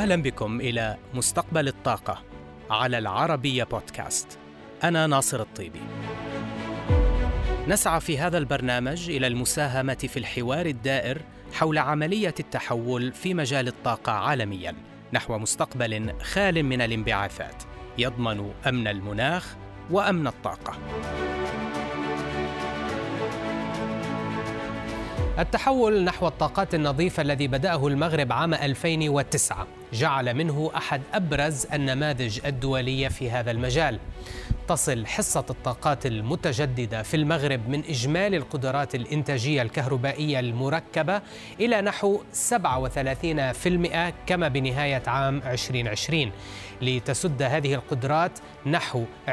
أهلا بكم إلى مستقبل الطاقة على العربية بودكاست. أنا ناصر الطيبي. نسعى في هذا البرنامج إلى المساهمة في الحوار الدائر حول عملية التحول في مجال الطاقة عالميا نحو مستقبل خال من الانبعاثات يضمن أمن المناخ وأمن الطاقة. التحول نحو الطاقات النظيفة الذي بدأه المغرب عام 2009 جعل منه أحد أبرز النماذج الدولية في هذا المجال. تصل حصة الطاقات المتجددة في المغرب من إجمالي القدرات الإنتاجية الكهربائية المركبة إلى نحو 37% كما بنهاية عام 2020 لتسد هذه القدرات نحو 20%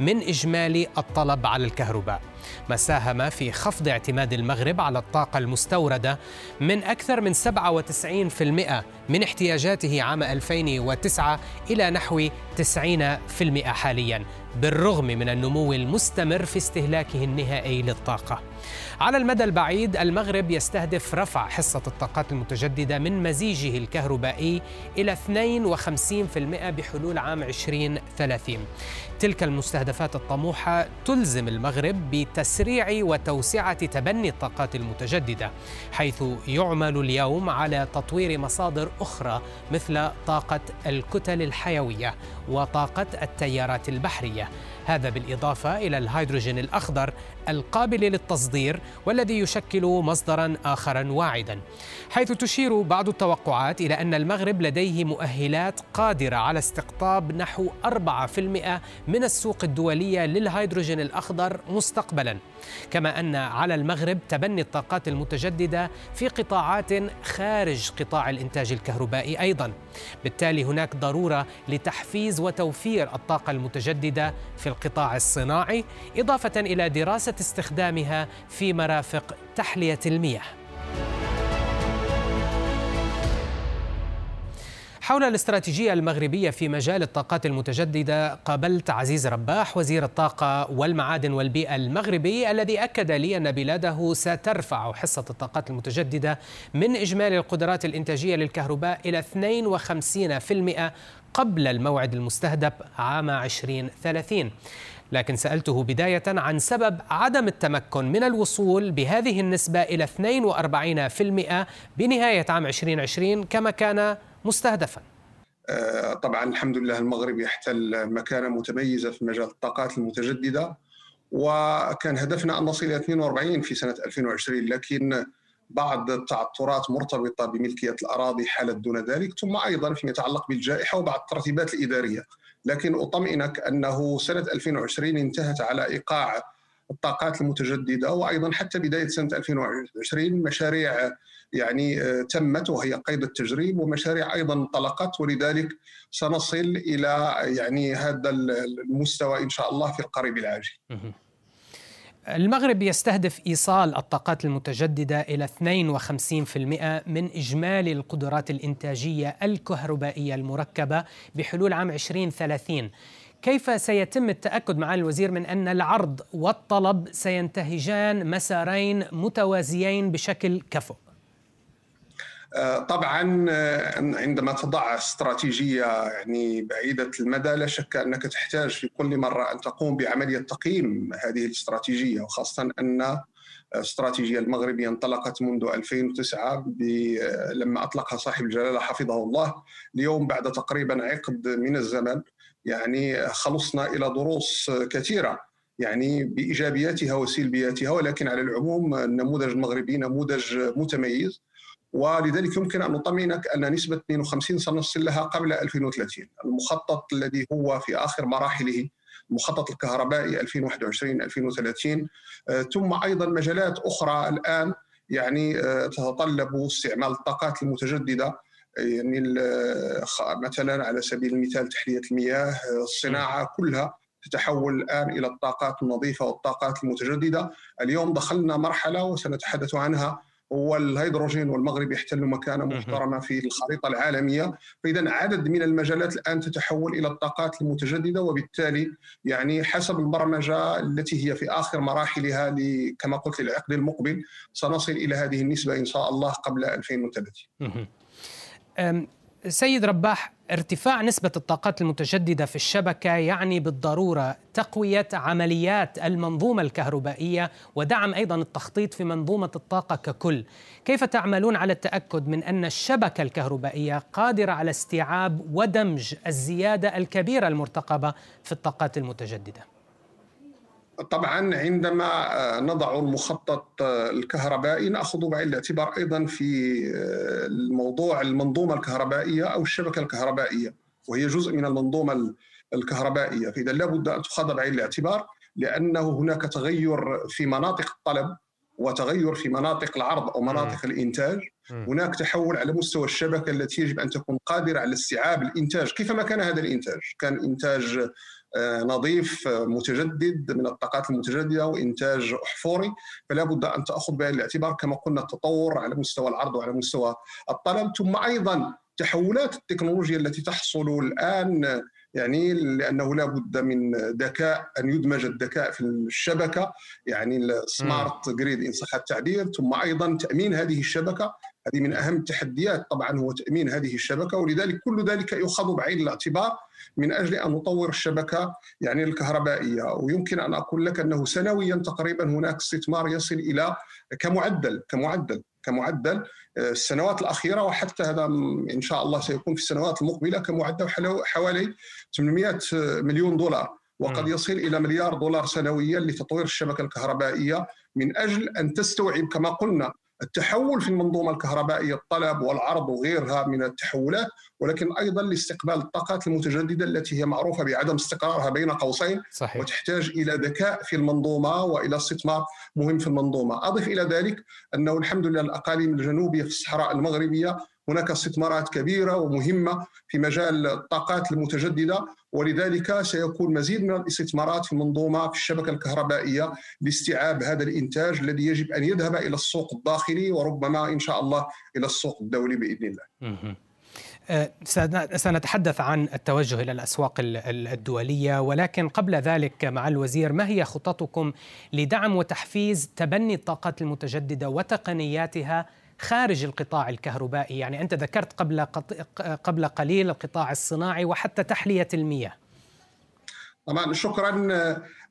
من إجمالي الطلب على الكهرباء. ما ساهم في خفض اعتماد المغرب على الطاقة المستوردة من أكثر من 97% من احتياجاته عام 2009 إلى نحو 90% حاليا بالرغم من النمو المستمر في استهلاكه النهائي للطاقة. على المدى البعيد المغرب يستهدف رفع حصة الطاقات المتجددة من مزيجه الكهربائي إلى 52% بحلول عام 2030 تلك المستهدفات الطموحة تلزم المغرب بتسريع وتوسعة تبني الطاقات المتجددة حيث يعمل اليوم على تطوير مصادر أخرى مثل طاقة الكتل الحيوية وطاقة التيارات البحرية. هذا بالإضافة إلى الهيدروجين الأخضر القابل للتصدير والذي يشكل مصدرا آخرا واعدا. حيث تشير بعض التوقعات إلى أن المغرب لديه مؤهلات قادرة على استقطاب نحو 4% من السوق الدولية للهيدروجين الأخضر مستقبلا. كما أن على المغرب تبني الطاقات المتجددة في قطاعات خارج قطاع الإنتاج الكهربائي أيضا. بالتالي هناك ضرورة لتحفيز وتوفير الطاقة المتجددة في القطاع الصناعي إضافة إلى دراسة استخدامها في مرافق تحلية المياه. حول الاستراتيجية المغربية في مجال الطاقات المتجددة قابلت عزيز رباح وزير الطاقة والمعادن والبيئة المغربي الذي أكد لي أن بلاده سترفع حصة الطاقات المتجددة من إجمالي القدرات الإنتاجية للكهرباء إلى 52% قبل الموعد المستهدف عام 2030 لكن سألته بداية عن سبب عدم التمكن من الوصول بهذه النسبة إلى 42% بنهاية عام 2020 كما كان مستهدفا. آه، طبعا الحمد لله المغرب يحتل مكانة متميزة في مجال الطاقات المتجددة وكان هدفنا أن نصل إلى 42 في سنة 2020 لكن بعض التعثرات مرتبطة بملكية الأراضي حالت دون ذلك ثم أيضا فيما يتعلق بالجائحة وبعض الترتيبات الإدارية. لكن أطمئنك أنه سنة 2020 انتهت على إيقاع الطاقات المتجددة وأيضا حتى بداية سنة 2020 مشاريع يعني تمت وهي قيد التجريب ومشاريع أيضا انطلقت ولذلك سنصل إلى يعني هذا المستوى إن شاء الله في القريب العاجل. المغرب يستهدف إيصال الطاقات المتجددة إلى 52% من إجمالي القدرات الإنتاجية الكهربائية المركبة بحلول عام 2030 كيف سيتم التأكد معالي الوزير من أن العرض والطلب سينتهجان مسارين متوازيين بشكل كفؤ؟ طبعا عندما تضع استراتيجية يعني بعيدة المدى لا شك أنك تحتاج في كل مرة أن تقوم بعملية تقييم هذه الاستراتيجية وخاصة أن استراتيجية المغربية انطلقت منذ 2009 لما أطلقها صاحب الجلالة حفظه الله اليوم بعد تقريبا عقد من الزمن يعني خلصنا إلى دروس كثيرة يعني بإيجابياتها وسلبياتها ولكن على العموم النموذج المغربي نموذج متميز. ولذلك يمكن أن نطمئنك أن نسبة 52 سنصل لها قبل 2030 المخطط الذي هو في آخر مراحله المخطط الكهربائي 2021 2030 ثم أيضا مجالات أخرى الآن يعني آه، تتطلب استعمال الطاقات المتجددة يعني مثلا على سبيل المثال تحلية المياه الصناعة كلها تتحول الآن إلى الطاقات النظيفة والطاقات المتجددة. اليوم دخلنا مرحلة وسنتحدث عنها هو الهيدروجين والمغرب يحتل مكانة محترمة في الخريطة العالمية. فإذا عدد من المجالات الآن تتحول إلى الطاقات المتجددة وبالتالي يعني حسب البرمجة التي هي في آخر مراحلها كما قلت للعقد المقبل سنصل إلى هذه النسبة إن شاء الله قبل 2030 سيد رباح ارتفاع نسبة الطاقات المتجددة في الشبكة يعني بالضرورة تقوية عمليات المنظومة الكهربائية ودعم أيضا التخطيط في منظومة الطاقة ككل كيف تعملون على التأكد من أن الشبكة الكهربائية قادرة على استيعاب ودمج الزيادة الكبيرة المرتقبة في الطاقات المتجددة؟ طبعا عندما آه، نضع المخطط آه، الكهربائي نأخذ بعين الاعتبار أيضا في آه، الموضوع المنظومة الكهربائية أو الشبكة الكهربائية وهي جزء من المنظومة الكهربائية. فإذا لابد أن تؤخذ بعين الاعتبار لأنه هناك تغير في مناطق الطلب وتغير في مناطق العرض أو مناطق الإنتاج. هناك تحول على مستوى الشبكة التي يجب أن تكون قادرة على استيعاب الإنتاج كيفما كان هذا الإنتاج. كان إنتاج نظيف متجدد من الطاقات المتجددة وإنتاج أحفوري. فلا بد أن تأخذ بعين الاعتبار كما قلنا التطور على مستوى العرض وعلى مستوى الطلب. ثم أيضا تحولات التكنولوجيا التي تحصل الآن يعني لأنه لا بد من ذكاء أن يدمج الذكاء في الشبكة يعني السمارت جريد ان صح التعبير ثم أيضا تأمين هذه الشبكة هذه من أهم التحديات طبعا هو تأمين هذه الشبكة ولذلك كل ذلك يؤخذ بعين الاعتبار من أجل أن نطور الشبكة يعني الكهربائية. ويمكن أن أقول لك أنه سنويا تقريبا هناك استثمار يصل إلى كمعدل كمعدل كمعدل آه، السنوات الأخيرة وحتى هذا إن شاء الله سيكون في السنوات المقبلة كمعدل حوالي 800 مليون دولار. وقد يصل إلى مليار دولار سنويا لتطوير الشبكة الكهربائية من أجل أن تستوعب كما قلنا التحول في المنظومة الكهربائية الطلب والعرض وغيرها من التحولات ولكن أيضا لاستقبال الطاقات المتجددة التي هي معروفة بعدم استقرارها بين قوسين صحيح. وتحتاج إلى ذكاء في المنظومة وإلى استثمار مهم في المنظومة، أضف إلى ذلك أنه الحمد لله الأقاليم الجنوبية في الصحراء المغربية هناك استثمارات كبيرة ومهمة في مجال الطاقات المتجددة ولذلك سيكون مزيد من الاستثمارات في المنظومة في الشبكة الكهربائية لاستيعاب هذا الإنتاج الذي يجب أن يذهب إلى السوق الداخلي وربما إن شاء الله إلى السوق الدولي بإذن الله. أه، سنتحدث عن التوجه إلى الأسواق الدولية ولكن قبل ذلك مع الوزير ما هي خططكم لدعم وتحفيز تبني الطاقات المتجددة وتقنياتها خارج القطاع الكهربائي. يعني أنت ذكرت قبل, قبل قليل القطاع الصناعي وحتى تحلية المياه. طبعا شكرا.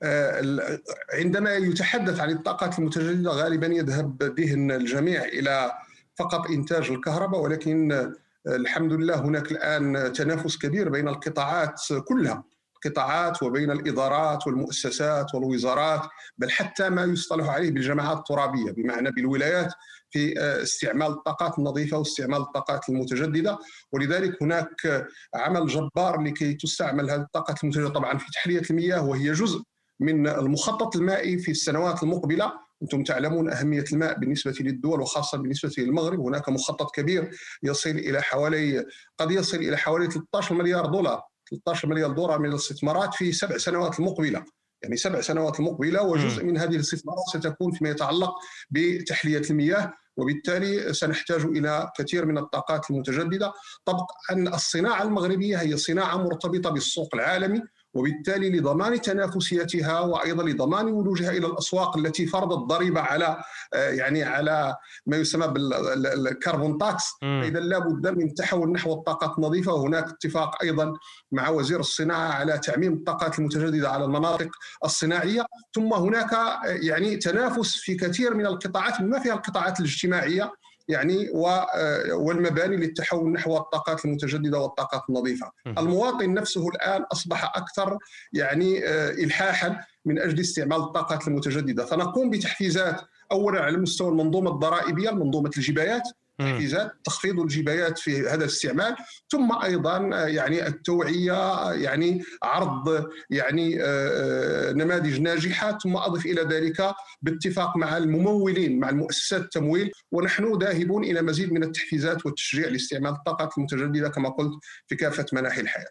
آه، عندما يتحدث عن الطاقات المتجددة غالبا يذهب ذهن الجميع إلى فقط إنتاج الكهرباء ولكن الحمد لله هناك الآن تنافس كبير بين القطاعات كلها القطاعات وبين الإدارات والمؤسسات والوزارات بل حتى ما يصطلح عليه بالجماعات الترابية بمعنى بالولايات في آه، استعمال الطاقات النظيفة واستعمال الطاقات المتجددة. ولذلك هناك عمل جبار لكي تستعمل هذه الطاقات المتجددة. طبعا في تحلية المياه وهي جزء من المخطط المائي في السنوات المقبلة. أنتم تعلمون أهمية الماء بالنسبة للدول وخاصة بالنسبة للمغرب. هناك مخطط كبير يصل إلى حوالي قد يصل إلى حوالي 13 مليار دولار. 13 مليار دولار من الاستثمارات في سبع سنوات المقبلة. يعني سبع سنوات المقبلة وجزء من هذه الاستثمارات ستكون فيما يتعلق بتحلية المياه. وبالتالي سنحتاج إلى كثير من الطاقات المتجددة. طبعا الصناعة المغربية هي صناعة مرتبطة بالسوق العالمي وبالتالي لضمان تنافسيتها وأيضا لضمان ولوجها إلى الأسواق التي فرضت ضريبة على آه، يعني على ما يسمى بالكربون تاكس. اذا لابد من تحول نحو الطاقات النظيفة. وهناك اتفاق أيضا مع وزير الصناعة على تعميم الطاقات المتجددة على المناطق الصناعية. ثم هناك آه، يعني تنافس في كثير من القطاعات بما فيها القطاعات الاجتماعية. يعني آه، والمباني للتحول نحو الطاقات المتجددة والطاقات النظيفة. المواطن نفسه الآن أصبح أكثر يعني آه، الحاحا من أجل استعمال الطاقات المتجددة، فنقوم بتحفيزات اولا على مستوى المنظومة الضرائبية، منظومه الجبايات تحفيزات تخفيض الجبايات في هذا الاستعمال ثم أيضا يعني التوعية يعني عرض يعني آه، آه، نماذج ناجحة ثم أضف إلى ذلك باتفاق مع الممولين مع المؤسسات التمويل ونحن ذاهبون إلى مزيد من التحفيزات والتشجيع لاستعمال الطاقات المتجددة كما قلت في كافة مناحي الحياة.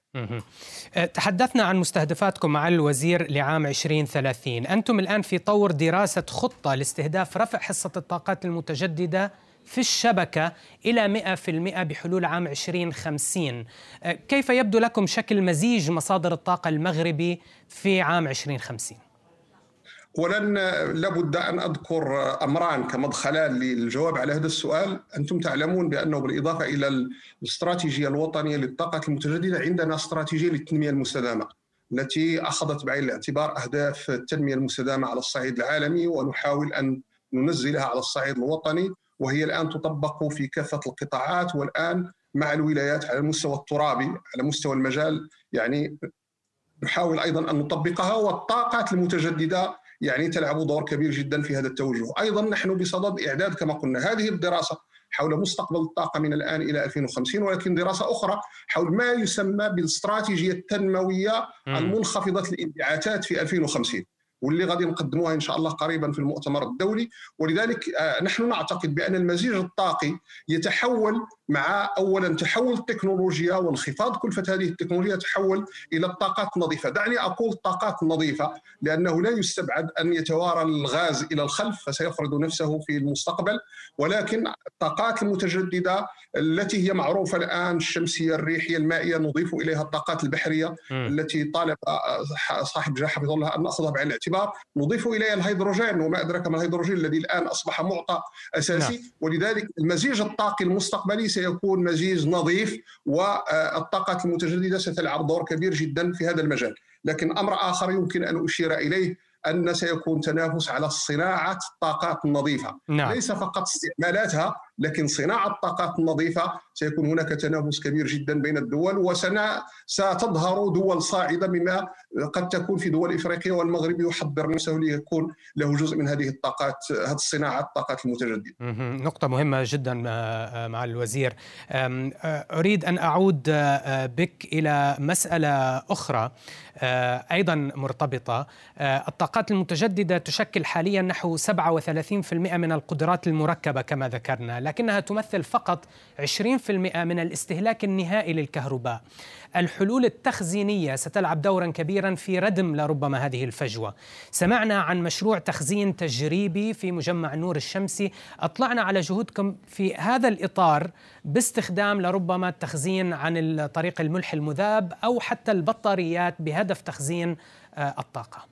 أه، تحدثنا عن مستهدفاتكم مع الوزير لعام 2030 أنتم الآن في طور دراسة خطة لاستهداف رفع حصة الطاقات المتجددة في الشبكة إلى 100% بحلول عام 2050 أه، كيف يبدو لكم شكل مزيج مصادر الطاقة المغربي في عام 2050؟ ولن لابد أن أذكر أمران كمدخلان للجواب على هذا السؤال، أنتم تعلمون بأنه بالإضافة إلى الاستراتيجية الوطنية للطاقة المتجددة عندنا استراتيجية للتنمية المستدامة التي أخذت بعين الاعتبار أهداف التنمية المستدامة على الصعيد العالمي ونحاول أن ننزلها على الصعيد الوطني. وهي الآن تطبق في كافة القطاعات والآن مع الولايات على المستوى الترابي على مستوى المجال. يعني نحاول أيضا أن نطبقها والطاقات المتجددة يعني تلعب دور كبير جدا في هذا التوجه. أيضا نحن بصدد إعداد كما قلنا هذه الدراسة حول مستقبل الطاقة من الآن إلى 2050 ولكن دراسة أخرى حول ما يسمى بالاستراتيجيه التنموية المنخفضة الانبعاثات في 2050 واللي غادي نقدموها إن شاء الله قريبا في المؤتمر الدولي. ولذلك آه، نحن نعتقد بأن المزيج الطاقي يتحول مع اولا تحول التكنولوجيا وانخفاض كلفة هذه التكنولوجيا تحول إلى الطاقات النظيفة، دعني أقول الطاقات النظيفه لأنه لا يستبعد أن يتوارى الغاز إلى الخلف فسيفرض نفسه في المستقبل، ولكن الطاقات المتجددة التي هي معروفة الآن الشمسية الريحية المائية نضيف إليها الطاقات البحرية م. التي طالب صاحب جاه حفظه الله أن ناخذها بعين الاعتبار، نضيف اليها الهيدروجين وما أدراك ما الهيدروجين الذي الآن أصبح معطى أساسي نعم. ولذلك المزيج الطاقي المستقبلي سيكون مزيج نظيف والطاقات المتجددة ستلعب دور كبير جدا في هذا المجال لكن أمر آخر يمكن أن أشير إليه أن سيكون تنافس على صناعة الطاقات النظيفه نعم. ليس فقط استعمالاتها لكن صناعة الطاقات النظيفة سيكون هناك تنافس كبير جدا بين الدول وسنا ستظهر دول صاعدة بما قد تكون في دول افريقيا والمغرب يحضر نفسه ليكون له جزء من هذه الطاقات هذه الصناعة الطاقات المتجددة. نقطة مهمة جدا آه، آه، مع الوزير. آه، أريد أن أعود بك إلى مسألة أخرى أيضا مرتبطة. الطاقات المتجددة تشكل حاليا نحو 37% من القدرات المركبة كما ذكرنا. لكنها تمثل فقط 20% من الاستهلاك النهائي للكهرباء. الحلول التخزينية ستلعب دورا كبيرا في ردم لربما هذه الفجوة. سمعنا عن مشروع تخزين تجريبي في مجمع نور الشمسي. أطلعنا على جهودكم في هذا الإطار باستخدام لربما التخزين عن طريق الملح المذاب أو حتى البطاريات بهدف تخزين آه، الطاقة.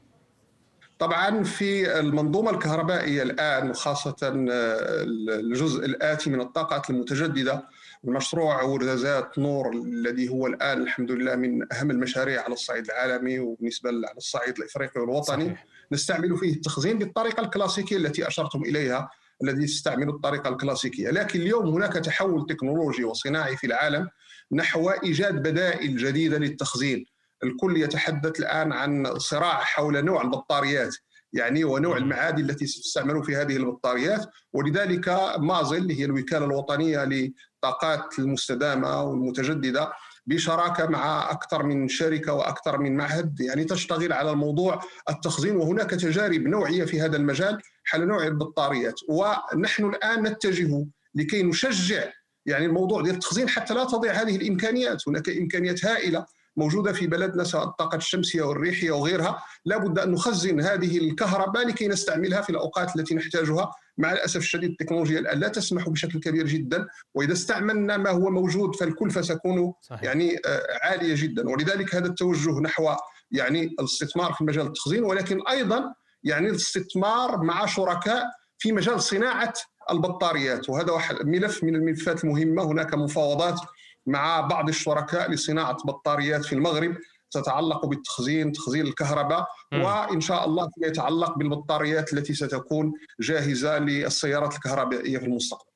طبعا في المنظومة الكهربائية الآن وخاصة آه، الجزء الآتي من الطاقات المتجددة المشروع وردازات نور الذي هو الآن الحمد لله من أهم المشاريع على الصعيد العالمي وبالنسبة على الصعيد الإفريقي والوطني. صحيح. نستعمل فيه التخزين بالطريقة الكلاسيكية التي أشرتم إليها الذي يستعمل الطريقة الكلاسيكية. لكن اليوم هناك تحول تكنولوجي وصناعي في العالم نحو إيجاد بدائل جديدة للتخزين. الكل يتحدث الآن عن صراع حول نوع البطاريات يعني ونوع المعادن التي تستعمل في هذه البطاريات ولذلك مازل هي الوكالة الوطنية للطاقات المستدامة والمتجددة بشراكة مع أكثر من شركة وأكثر من معهد يعني تشتغل على الموضوع التخزين وهناك تجارب نوعية في هذا المجال حول نوع البطاريات. ونحن الآن نتجه لكي نشجع يعني الموضوع ديال التخزين حتى لا تضيع هذه الإمكانيات هناك إمكانيات هائلة موجودة في بلدنا سواء الطاقة الشمسية والريحية وغيرها. لابد أن نخزن هذه الكهرباء لكي نستعملها في الأوقات التي نحتاجها. مع الأسف الشديد التكنولوجيا الآن لا تسمح بشكل كبير جدا. وإذا استعملنا ما هو موجود فالكلفه ستكون يعني آه، عالية جدا. ولذلك هذا التوجه نحو يعني الاستثمار في مجال التخزين. ولكن أيضا يعني الاستثمار مع شركاء في مجال صناعة البطاريات. وهذا ملف من الملفات المهمة. هناك مفاوضات مع بعض الشركاء لصناعة بطاريات في المغرب. تتعلق بالتخزين تخزين الكهرباء م. وإن شاء الله فيما يتعلق بالبطاريات التي ستكون جاهزة للسيارات الكهربائية في المستقبل.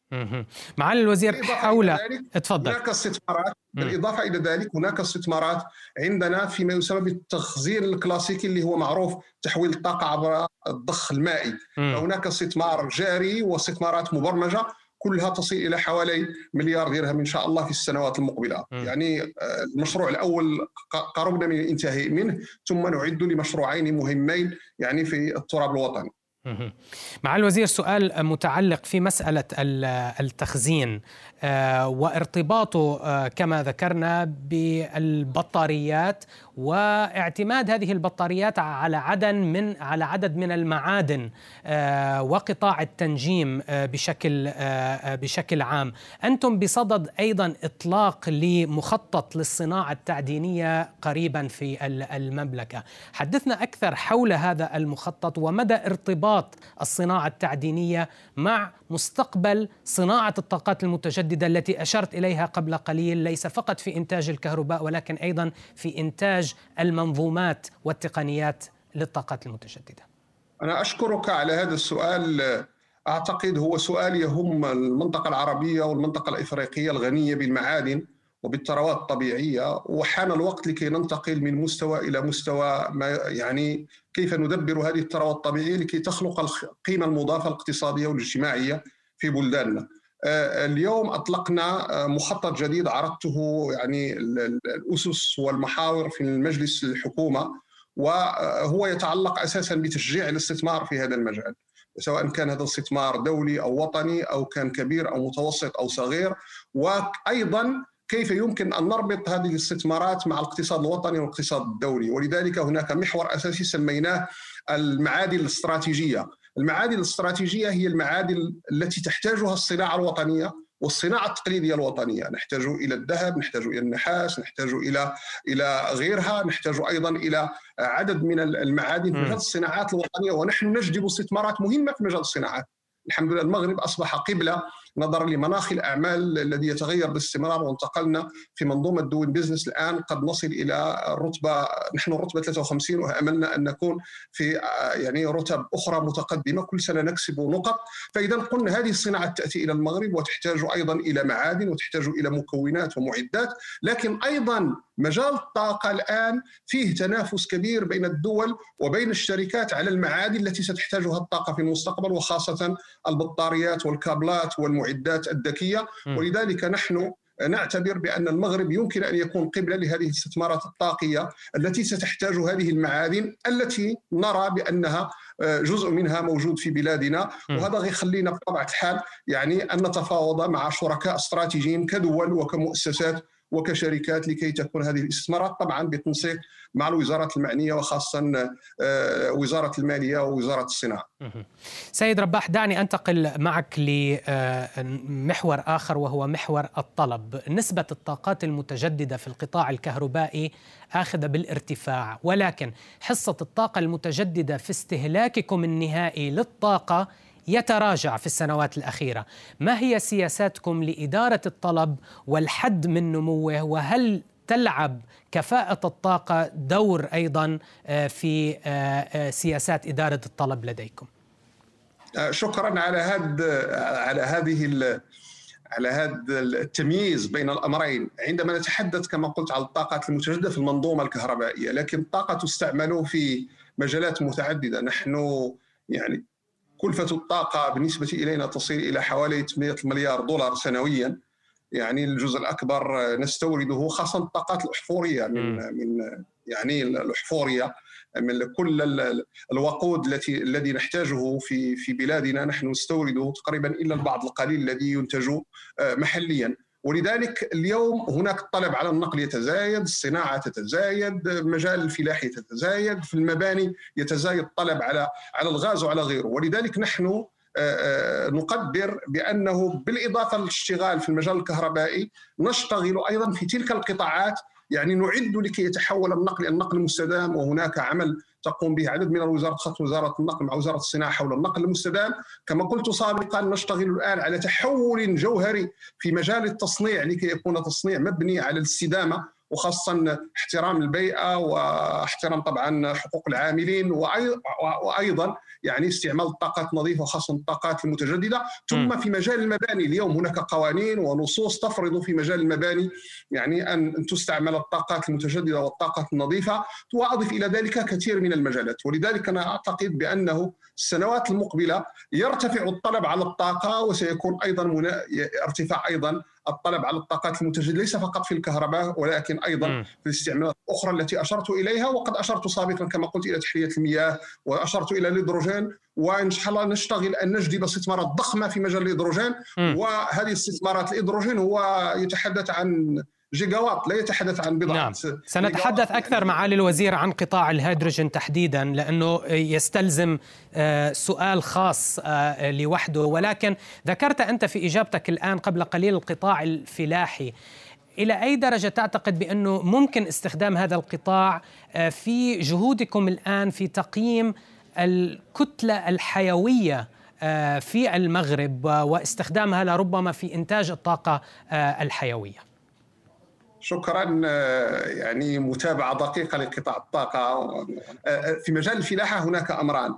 معالي الوزير حول. تفضل هناك استثمارات. بالإضافة إلى ذلك هناك استثمارات عندنا فيما يسمى بالتخزين الكلاسيكي اللي هو معروف تحويل الطاقه عبر الضخ المائي. فهناك استثمار جاري واستثمارات مبرمجة. كلها تصل إلى حوالي مليار درهم إن شاء الله في السنوات المقبلة. م. يعني آه، المشروع الأول قربنا من الانتهاء منه ثم نعد لمشروعين مهمين يعني في التراب الوطني. مع الوزير سؤال متعلق في مسألة التخزين آه، وارتباطه آه، كما ذكرنا بالبطاريات واعتماد هذه البطاريات على عدد من على عدد من المعادن آه، وقطاع التنجيم آه، بشكل آه، بشكل عام. أنتم بصدد أيضا إطلاق لمخطط للصناعة التعدينية قريبا في المملكة. حدثنا أكثر حول هذا المخطط ومدى ارتباط الصناعة التعدينية مع مستقبل صناعة الطاقات المتجددة التي أشرت إليها قبل قليل ليس فقط في إنتاج الكهرباء ولكن أيضا في إنتاج المنظومات والتقنيات للطاقات المتجددة. أنا أشكرك على هذا السؤال أعتقد هو سؤال يهم المنطقة العربية والمنطقة الإفريقية الغنية بالمعادن وبالثروات الطبيعية وحان الوقت لكي ننتقل من مستوى إلى مستوى ما يعني كيف ندبر هذه الثروات الطبيعية لكي تخلق القيمه المضافة الاقتصادية والاجتماعية في بلداننا. آه، اليوم أطلقنا آه، مخطط جديد عرضته يعني الأسس والمحاور في المجلس الحكومة وهو يتعلق أساسا بتشجيع الاستثمار في هذا المجال. سواء كان هذا الاستثمار دولي أو وطني أو كان كبير أو متوسط أو صغير وأيضا كيف يمكن أن نربط هذه الاستثمارات مع الاقتصاد الوطني والاقتصاد الدولي. ولذلك هناك محور أساسي سميناه المعادن الاستراتيجية. المعادن الاستراتيجية هي المعادن التي تحتاجها الصناعة الوطنية والصناعة التقليدية الوطنية. نحتاج إلى الذهب نحتاج إلى النحاس نحتاج إلى إلى غيرها نحتاج أيضا إلى عدد من المعادن في مجال الصناعات الوطنية. ونحن نجذب استثمارات مهمة في مجال الصناعات الحمد لله المغرب أصبح قبلة نظرا لمناخ الأعمال الذي يتغير باستمرار وانتقلنا في منظومة دوين بزنس الآن قد نصل إلى الرتبه نحن الرتبه 53 واملنا أن نكون في يعني رتب أخرى متقدمة كل سنة نكسب نقط. فإذا قلنا هذه الصناعة تأتي إلى المغرب وتحتاج أيضا إلى معادن وتحتاج إلى مكونات ومعدات لكن أيضا مجال الطاقة الآن فيه تنافس كبير بين الدول وبين الشركات على المعادن التي ستحتاجها الطاقة في المستقبل وخاصة البطاريات والكابلات والمعدات. الذكية ولذلك نحن نعتبر بأن المغرب يمكن أن يكون قبله لهذه الاستثمارات الطاقية التي ستحتاج هذه المعادن التي نرى بأنها آه، جزء منها موجود في بلادنا. وهذا يخلينا بطبيعة الحال يعني أن نتفاوض مع شركاء استراتيجيين كدول وكمؤسسات وكشركات لكي تكون هذه الاستثمارات طبعا بتنسيق مع الوزارات المعنية وخاصه آه، وزارة المالية ووزارة الصناعة. سيد رباح دعني أنتقل معك لمحور آخر وهو محور الطلب، نسبة الطاقات المتجددة في القطاع الكهربائي آخذة بالارتفاع، ولكن حصة الطاقة المتجددة في استهلاككم النهائي للطاقة يتراجع في السنوات الأخيرة، ما هي سياساتكم لإدارة الطلب والحد من نموه؟ وهل تلعب كفاءة الطاقة دور أيضا آه، في آه، آه، سياسات إدارة الطلب لديكم؟ شكرا على هذا على هذه على هذا التمييز بين الأمرين. عندما نتحدث كما قلت على الطاقات المتجددة في المنظومة الكهربائية لكن الطاقة تستعمل في مجالات متعددة. نحن يعني كلفة الطاقة بالنسبة إلينا تصل إلى حوالي 800 مليار دولار سنويا. يعني الجزء الأكبر نستورده خاصة الطاقات الأحفورية من من يعني الأحفورية من كل الوقود التي الذي نحتاجه في في بلادنا. نحن نستورده تقريبا إلا البعض القليل الذي ينتج آه، محليا. ولذلك اليوم هناك الطلب على النقل يتزايد الصناعة تتزايد مجال الفلاحي يتزايد في المباني يتزايد الطلب على على الغاز وعلى غيره. ولذلك نحن آه، آه، نقدر بأنه بالإضافة للاشتغال في المجال الكهربائي نشتغل أيضا في تلك القطاعات يعني نعد لكي يتحول النقل النقل المستدام وهناك عمل تقوم به. عدد من الوزارات خاصه وزارة النقل مع وزارة الصناعة حول النقل المستدام. كما قلت سابقا نشتغل الآن على تحول جوهري في مجال التصنيع لكي يكون تصنيع مبني على الاستدامة وخاصة احترام البيئة واحترام طبعا حقوق العاملين وأيضا يعني استعمال الطاقات النظيفه وخاصة الطاقات المتجددة. ثم في مجال المباني اليوم هناك قوانين ونصوص تفرض في مجال المباني يعني ان تستعمل الطاقات المتجددة والطاقات النظيفة. وأضف إلى ذلك كثير من المجالات. ولذلك أنا أعتقد بأنه السنوات المقبلة يرتفع الطلب على الطاقة وسيكون أيضا ارتفاع أيضا الطلب على الطاقات المتجددة ليس فقط في الكهرباء ولكن أيضا م. في الاستعمالات الأخرى التي أشرت إليها وقد أشرت سابقا كما قلت إلى تحلية المياه وأشرت إلى الهيدروجين وإن شاء الله نشتغل أن نجذب استثمارات ضخمة في مجال الهيدروجين وهذه استثمارات الهيدروجين هو يتحدث عن جيجاوات لا يتحدث عن بضعة نعم. سنتحدث أكثر معالي الوزير عن قطاع الهيدروجين تحديدا لأنه يستلزم آه، سؤال خاص آه، لوحده. ولكن ذكرت أنت في إجابتك الآن قبل قليل القطاع الفلاحي. إلى أي درجة تعتقد بأنه ممكن استخدام هذا القطاع آه، في جهودكم الآن في تقييم الكتلة الحيوية في المغرب واستخدامها لربما في إنتاج الطاقة الحيوية؟ شكرا يعني متابعة دقيقة لقطاع الطاقة. في مجال الفلاحة هناك أمران.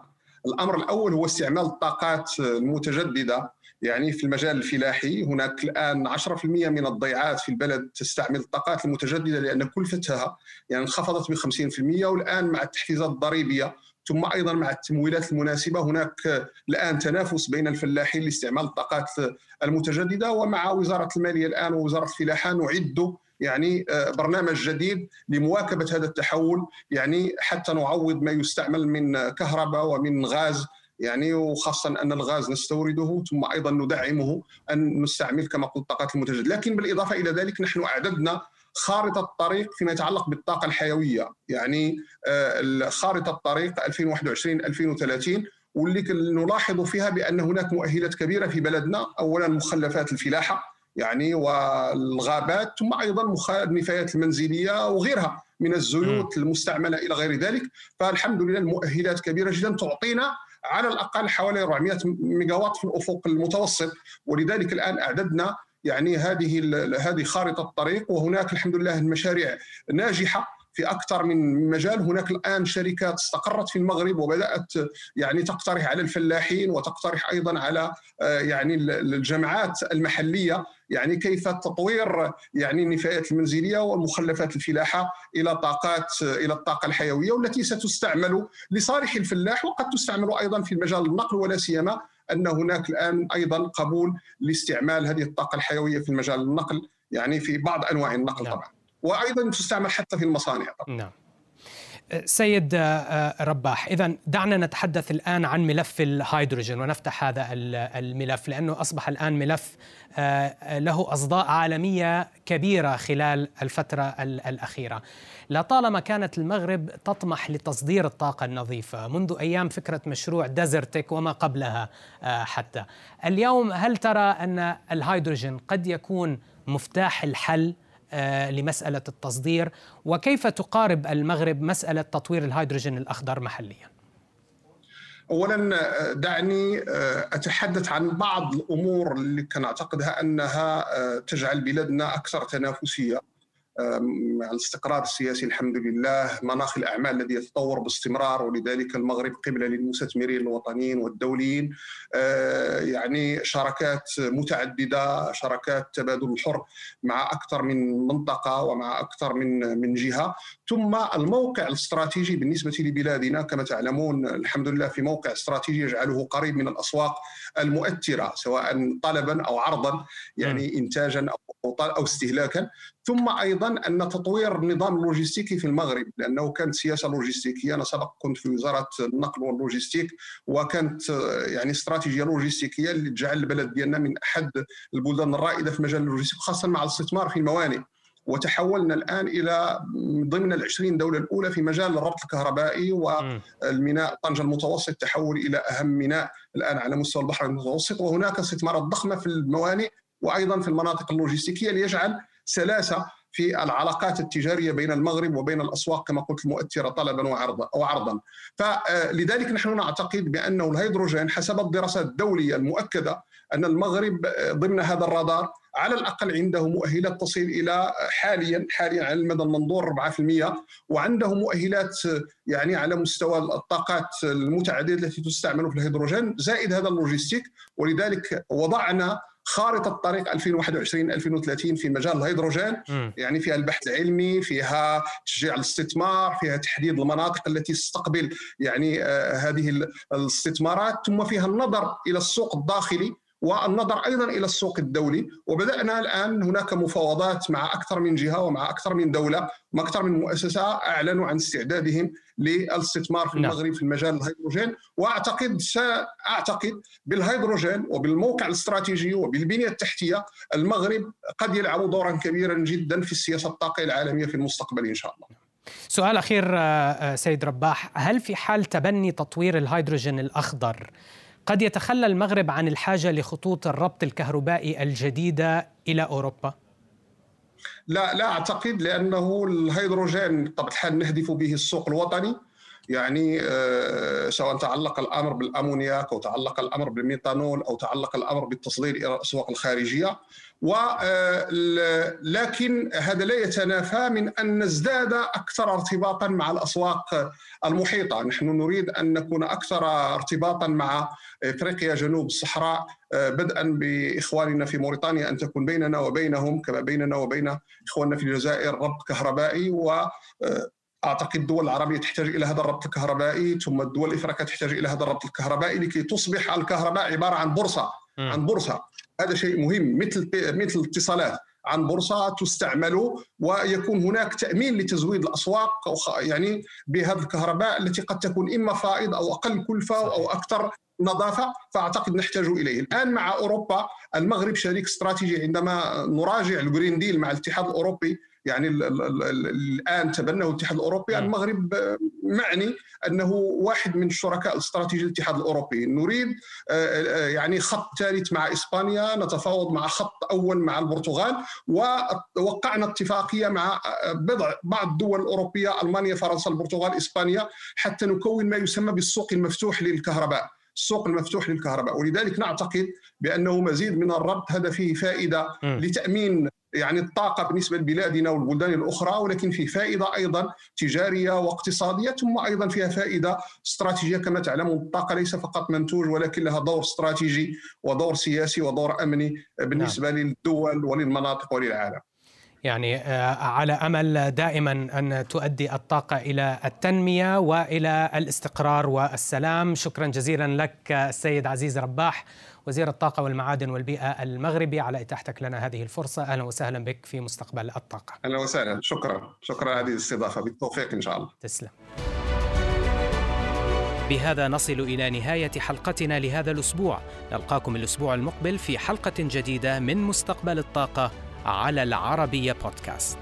الأمر الأول هو استعمال الطاقات المتجددة. يعني في المجال الفلاحي هناك الآن 10% من الضيعات في البلد تستعمل الطاقات المتجددة لأن كلفتها يعني انخفضت ب 50% والآن مع التحفيزات الضريبية ثم أيضا مع التمويلات المناسبة هناك الآن تنافس بين الفلاحين لاستعمال الطاقات المتجددة. ومع وزارة المالية الآن ووزارة الفلاحة نعد يعني آه، برنامج جديد لمواكبة هذا التحول يعني حتى نعوض ما يستعمل من كهرباء ومن غاز يعني وخاصة أن الغاز نستورده ثم أيضا ندعمه أن نستعمل كما قلت الطاقات المتجددة لكن بالإضافة إلى ذلك نحن أعددنا خارطة الطريق فيما يتعلق بالطاقة الحيوية يعني آه، خارطة الطريق 2021-2030 واللي نلاحظ فيها بأن هناك مؤهلات كبيرة في بلدنا. أولا مخلفات الفلاحة يعني والغابات ثم أيضا النفايات المنزلية وغيرها من الزيوت المستعملة إلى غير ذلك. فالحمد لله المؤهلات كبيرة جدا تعطينا على الأقل حوالي 400 ميجا وات في الأفق المتوسط. ولذلك الآن أعددنا يعني هذه هذه خارطة الطريق وهناك الحمد لله المشاريع ناجحة في أكثر من مجال. هناك الآن شركات استقرت في المغرب وبدأت يعني تقترح على الفلاحين وتقترح أيضا على آه، يعني الجامعات المحلية يعني كيف تطوير يعني النفايات المنزلية والمخلفات الفلاحة إلى طاقات إلى الطاقة الحيوية والتي ستستعمل لصالح الفلاح وقد تستعمل أيضا في المجال النقل ولا سيما أن هناك الآن أيضا قبول لاستعمال هذه الطاقة الحيوية في المجال النقل يعني في بعض أنواع النقل نعم. طبعا وأيضا تستعمل حتى في المصانع طبعا. نعم سيد آه، آه، رباح اذا دعنا نتحدث الآن عن ملف الهيدروجين ونفتح هذا الملف لأنه أصبح الآن ملف آه، له أصداء عالمية كبيرة خلال الفترة الأخيرة. لطالما كانت المغرب تطمح لتصدير الطاقة النظيفة منذ أيام فكرة مشروع ديزرتك وما قبلها حتى. اليوم هل ترى أن الهيدروجين قد يكون مفتاح الحل لمسألة التصدير وكيف تقارب المغرب مسألة تطوير الهيدروجين الأخضر محليا؟ اولا آه، دعني آه، أتحدث عن بعض الأمور اللي كان أعتقدها أنها تجعل بلادنا أكثر تنافسية. الاستقرار السياسي الحمد لله مناخ الأعمال الذي يتطور باستمرار ولذلك المغرب قبلة للمستثمرين الوطنيين والدوليين. أه، يعني شراكات متعددة شراكات تبادل الحر مع أكثر من منطقة ومع أكثر من من جهة. ثم الموقع الاستراتيجي بالنسبة لبلادنا كما تعلمون الحمد لله في موقع استراتيجي يجعله قريب من الأسواق المؤثرة سواء طلبا أو عرضا يعني إنتاجا أو استهلاكا. ثم أيضا أن تطوير النظام اللوجستيكي في المغرب لأنه كانت سياسة لوجستيكية. أنا سبق كنت في وزارة النقل واللوجستيك وكانت يعني استراتيجية لوجستيكية اللي تجعل البلد ديالنا من أحد البلدان الرائدة في مجال اللوجستيك خاصة مع الاستثمار في الموانئ. وتحولنا الآن إلى ضمن العشرين دولة الأولى في مجال الربط الكهربائي والميناء طنجه المتوسط تحول إلى أهم ميناء الآن على مستوى البحر المتوسط. وهناك استثمارات ضخمة في الموانئ وأيضا في المناطق اللوجستيكية ليجعل سلاسه في العلاقات التجارية بين المغرب وبين الأسواق كما قلت المؤثرة طلبا وعرضا أو عرضا فلذلك نحن نعتقد بانه الهيدروجين حسب الدراسات الدولية المؤكدة أن المغرب ضمن هذا الرادار على الأقل عنده مؤهلات تصل إلى حاليا حاليا على المدى المنظور 4% وعنده مؤهلات يعني على مستوى الطاقات المتجددة التي تستعمل في الهيدروجين زائد هذا اللوجستيك ولذلك وضعنا خارطة الطريق 2021 2030 في مجال الهيدروجين م. يعني فيها البحث العلمي فيها تشجيع الاستثمار فيها تحديد المناطق التي تستقبل يعني آه هذه الاستثمارات ثم فيها النظر إلى السوق الداخلي والنظر أيضا إلى السوق الدولي وبدأنا الآن هناك مفاوضات مع أكثر من جهة ومع أكثر من دولة ومع أكثر من مؤسسة أعلنوا عن استعدادهم للاستثمار في نعم. المغرب في المجال الهيدروجين وأعتقد سأعتقد بالهيدروجين وبالموقع الاستراتيجي وبالبنية التحتية المغرب قد يلعب دورا كبيرا جدا في السياسة الطاقه العالمية في المستقبل إن شاء الله. سؤال أخير آه، آه، سيد رباح، هل في حال تبني تطوير الهيدروجين الأخضر قد يتخلى المغرب عن الحاجة لخطوط الربط الكهربائي الجديدة إلى أوروبا؟ لا لا أعتقد لأنه الهيدروجين بطبيعه الحال نهدف به السوق الوطني. يعني آه، سواء تعلق الأمر بالأمونياك أو تعلق الأمر بالميثانول أو تعلق الأمر بالتصدير إلى الأسواق الخارجية. ولكن آه، هذا لا يتنافى من أن نزداد أكثر ارتباطا مع الأسواق المحيطة، نحن نريد أن نكون أكثر ارتباطا مع إفريقيا جنوب الصحراء آه، بدءا بإخواننا في موريتانيا أن تكون بيننا وبينهم كما بيننا وبين إخواننا في الجزائر ربط كهربائي. و أعتقد الدول العربية تحتاج إلى هذا الربط الكهربائي ثم الدول الإفريقية تحتاج إلى هذا الربط الكهربائي لكي تصبح الكهرباء عبارة عن بورصة عن بورصة. هذا شيء مهم. مثل مثل الاتصالات عن بورصة تستعمل ويكون هناك تأمين لتزويد الأسواق يعني بهذه الكهرباء التي قد تكون إما فائض أو أقل كلفة أو أكثر نظافة فأعتقد نحتاج إليه. الآن مع أوروبا المغرب شريك استراتيجي عندما نراجع الجرين ديل مع الاتحاد الأوروبي. يعني الآن تبناه الاتحاد الأوروبي. المغرب معني أنه واحد من الشركاء الاستراتيجي الاتحاد الأوروبي. نريد آه، آه، يعني خط ثالث مع إسبانيا نتفاوض مع خط أول مع البرتغال ووقعنا اتفاقية مع آه، بضع بعض الدول الاوروبيه ألمانيا فرنسا البرتغال إسبانيا حتى نكون ما يسمى بالسوق المفتوح للكهرباء. السوق المفتوح للكهرباء. ولذلك نعتقد بأنه مزيد من الربط هذا فيه فائده لتأمين يعني الطاقة بالنسبة لبلادنا والبلدان الأخرى ولكن فيه فائدة أيضا تجارية واقتصادية ثم أيضا فيها فائدة استراتيجية كما تعلمون الطاقة ليس فقط منتوج ولكن لها دور استراتيجي ودور سياسي ودور أمني بالنسبة نعم. للدول وللمناطق وللعالم. يعني آه، على أمل دائما أن تؤدي الطاقة إلى التنمية وإلى الاستقرار والسلام شكرا جزيلا لك السيد عزيز رباح وزير الطاقة والمعادن والبيئة المغربي على إتاحتك لنا هذه الفرصة. أهلا وسهلا بك في مستقبل الطاقة. أهلا وسهلا. شكرا. شكرا على هذه الاستضافة. بالتوفيق إن شاء الله. تسلم. بهذا نصل إلى نهاية حلقتنا لهذا الأسبوع. نلقاكم الأسبوع المقبل في حلقة جديدة من مستقبل الطاقة على العربية بودكاست.